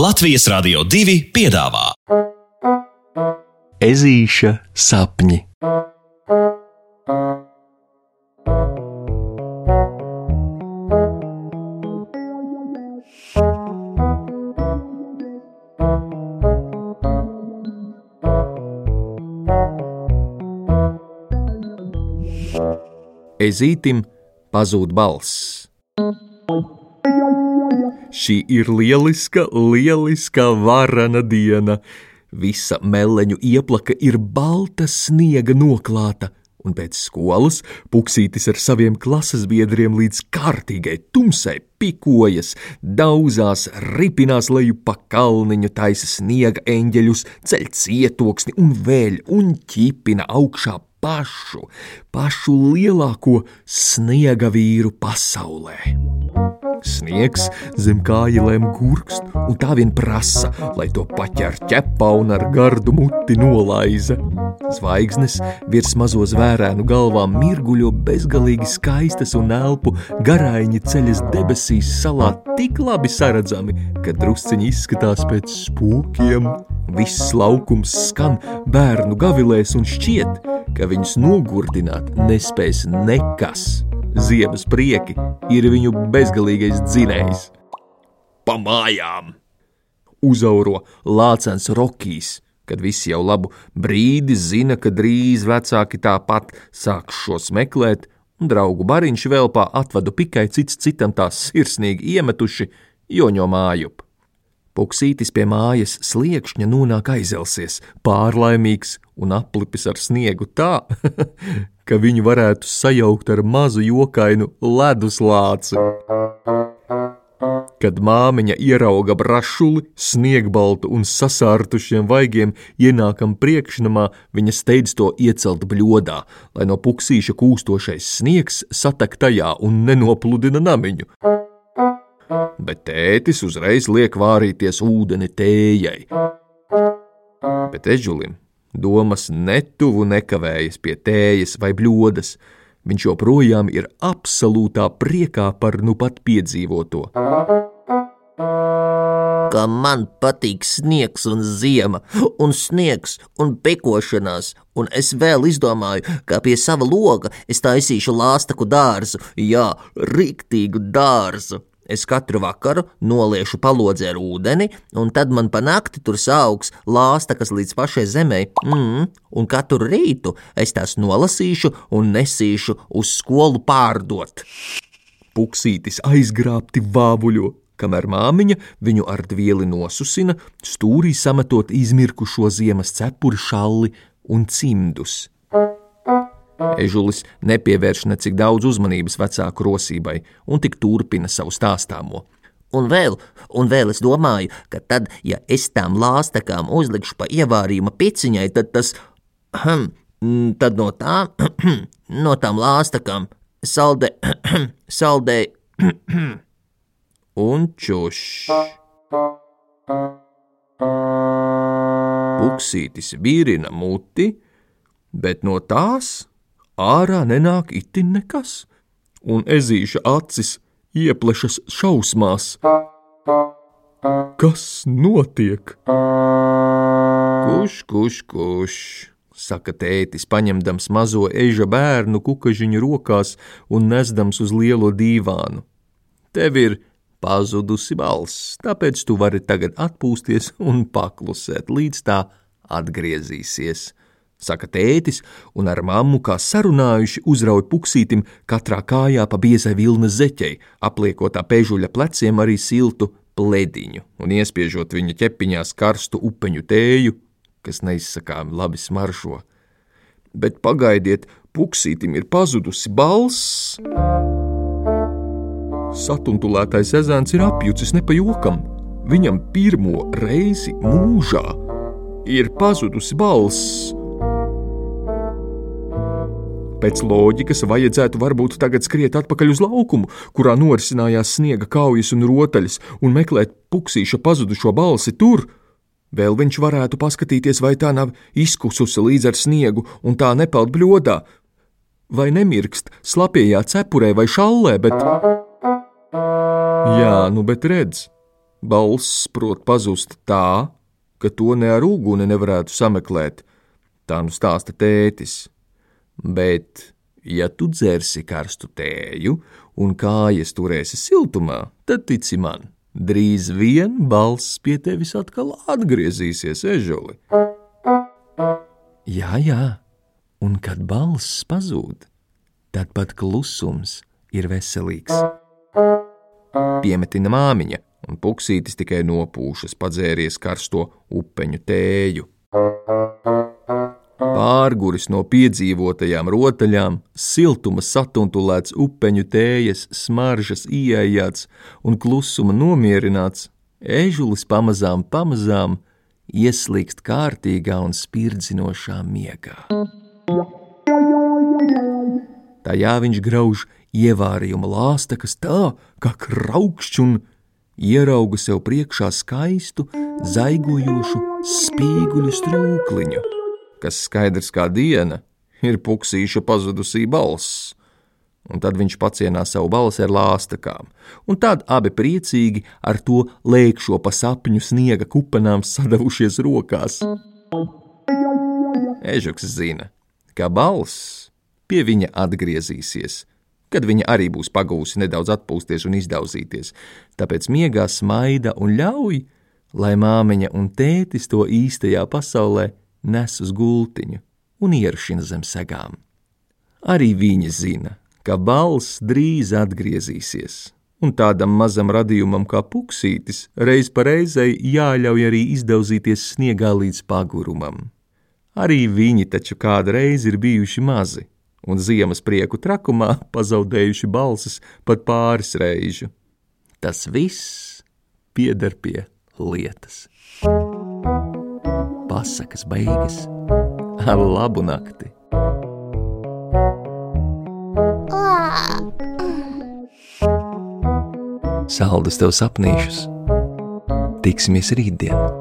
Latvijas Rādio 2 piedāvā Ezīša sapņi. Ezītim pazūd balss. Šī ir lieliska, lieliska varana diena. Visa meleņu ieplaka ir balta sniega noklāta, un pēc skolas puksītis ar saviem klases biedriem līdz kārtīgai tumsai pikojas, daudzās, ripinās leju pa kalniņu, taisa sniega eņģeļus, ceļ cietoksni un vēļ un ķipina augšā pašu, pašu lielāko sniega vīru pasaulē. Sniegs zem kājām gurkst, un tā vien prasa, lai to paķer ķepā un ar gardu muti nolaiza. Zvaigznes virs mazo zvērēnu galvām mirguļo bezgalīgi skaistas un elpu garaiņi ceļas debesīs salā tik labi saredzami, ka drusciņi izskatās pēc spūkiem. Viss laukums skan bērnu gavilēs un šķiet, ka viņus nogurdināt nespēs nekas. Ziemas prieki ir viņu bezgalīgais dzinējs. Pa mājām! Uzauro lācens Rokijs, kad visi jau labu brīdi zina, ka drīz vecāki tāpat sāks šos meklēt, un draugu bariņš vēlpā atvadu pikai cits citam tās sirsnīgi iemetuši joņo mājup. Puksītis pie mājas sliekšņa nonāk aizelsies, pārlaimīgs un aplipis ar sniegu tā, ka viņu varētu sajaukt ar mazu jokainu leduslāci. Kad māmiņa ierauga brašuli, sniegbaltu un sasārtušiem vaigiem ienākam priekšnamā, viņa steidz to iecelt bļodā, lai no puksīša kūstošais sniegs satek tajā un nenopludina namiņu. Bet tētis uzreiz liek vārīties ūdeni tējai. Bet ežulim Domas netuvu nekavējas pie tējas vai bļodas. Viņš joprojām ir absolūtā priekā par nu pat piedzīvoto. Kā man patīk sniegs un ziema, un sniegs un pekošanās, un es vēl izdomāju, kā pie sava loga es taisīšu lāstaku dārzu, jā, riktīgu dārzu. Es katru vakaru noliešu palodzē ar ūdeni, un tad man pa nakti tur augs lāsta, kas līdz pašai zemē, mm, un katru rītu es tās nolasīšu un nesīšu uz skolu pārdot. Puksītis aizgrābti vāvuļo, kamēr māmiņa viņu ar dvieli nosusina, stūrī sametot izmirkušo ziemas cepuri šalli un cimdus. Ežulis nepievērš necik daudz uzmanības vecāku rosībai un tik turpina savu stāstāmo. Un vēl, un vēl es domāju, ka tad, ja es tām lāstakām uzlikšu pa ievārījuma piciņai, tad tas, hm, tad no tām, no tām lāstakām saldē, saldē, un čuš. Puksītis vīrina muti, bet no tās ārā nenāk itin nekas, un ezīša acis ieplešas šausmās. Kas notiek? Kuš, kuš, kuš, saka tētis, paņemdams mazo eža bērnu kukažiņu rokās un nesdams uz lielo dīvānu. Tev ir pazudusi balss, tāpēc tu vari tagad atpūsties un paklusēt, līdz tā atgriezīsies saka tētis, un ar mammu kā sarunājuši uzrauj puksītim katrā kājā pa biezai vilnas zeķei, apliekot tā pēžuļa pleciem arī siltu plediņu un iespiežot viņa ķepiņās karstu upeņu tēju, kas neizsakām labi smaržo. Bet pagaidiet, puksītim ir pazudusi balss. Satuntulētais ezēns ir apjucis ne pa jokam. Viņam pirmo reizi mūžā ir pazudusi balss. Pēc loģikas vajadzētu varbūt tagad skriet atpakaļ uz laukumu, kurā norisinājās sniega kaujas un rotaļas, un meklēt puksīša pazudušo balsi tur. Vēl viņš varētu paskatīties, vai tā nav izkususi līdz ar sniegu un tā nepeld bļodā, vai nemirkst slapjā cepurē vai šallē, bet. Jā, nu bet redz, Balss prot pazust tā, ka to ne ar uguni nevarētu sameklēt, tā nu stāsta tētis. Bet, ja tu dzersi karstu tēju un kājas turēsi siltumā, tad tici man, drīz vien balss pie tevis atkal atgriezīsies ežuli. Jā, jā, un kad balss pazūd, tad pat klusums ir veselīgs. Piemetina māmiņa, un puksītis tikai nopūšas, padzēries karsto upeņu tēju. Pārguris no piedzīvotajām rotaļām, siltuma satuntulēts upeņu tējas, smaržas ieejāts un klusuma nomierināts, ežulis pamazām, pamazām ieslīgst kārtīgā un spirdzinošā miegā. Tajā viņš grauž ievārījuma lāstakas tā, kā kraukšķi un ierauga sev priekšā skaistu, zaigojošu spīguļu strūkliņu, kas skaidrs kā diena, ir puksīša pazudusī balss. Un tad viņš pacienā savu balsi ar lāstakām, un tad abi priecīgi ar to lēkšo pa sapņu sniega kupenām sadavušies rokās. Ežuks zina, ka balss pie viņa atgriezīsies, kad viņa arī būs pagūsi nedaudz atpūsties un izdauzīties, tāpēc miegā smaida un ļauj, lai māmiņa un tētis to īstajā pasaulē nes uz gultiņu un ieršina zem segām. Arī viņi zina, ka balss drīz atgriezīsies, un tādam mazam radījumam kā puksītis reiz pa reizei jāļauj arī izdauzīties sniegā līdz pagurumam. Arī viņi taču kādreiz ir bijuši mazi, un ziemas prieku trakumā pazaudējuši balsis pat pāris reižu. Tas viss pieder pie lietas. Pasakas beigas ar labu nakti. Saldus tev sapnīšus! Tiksimies rītdien!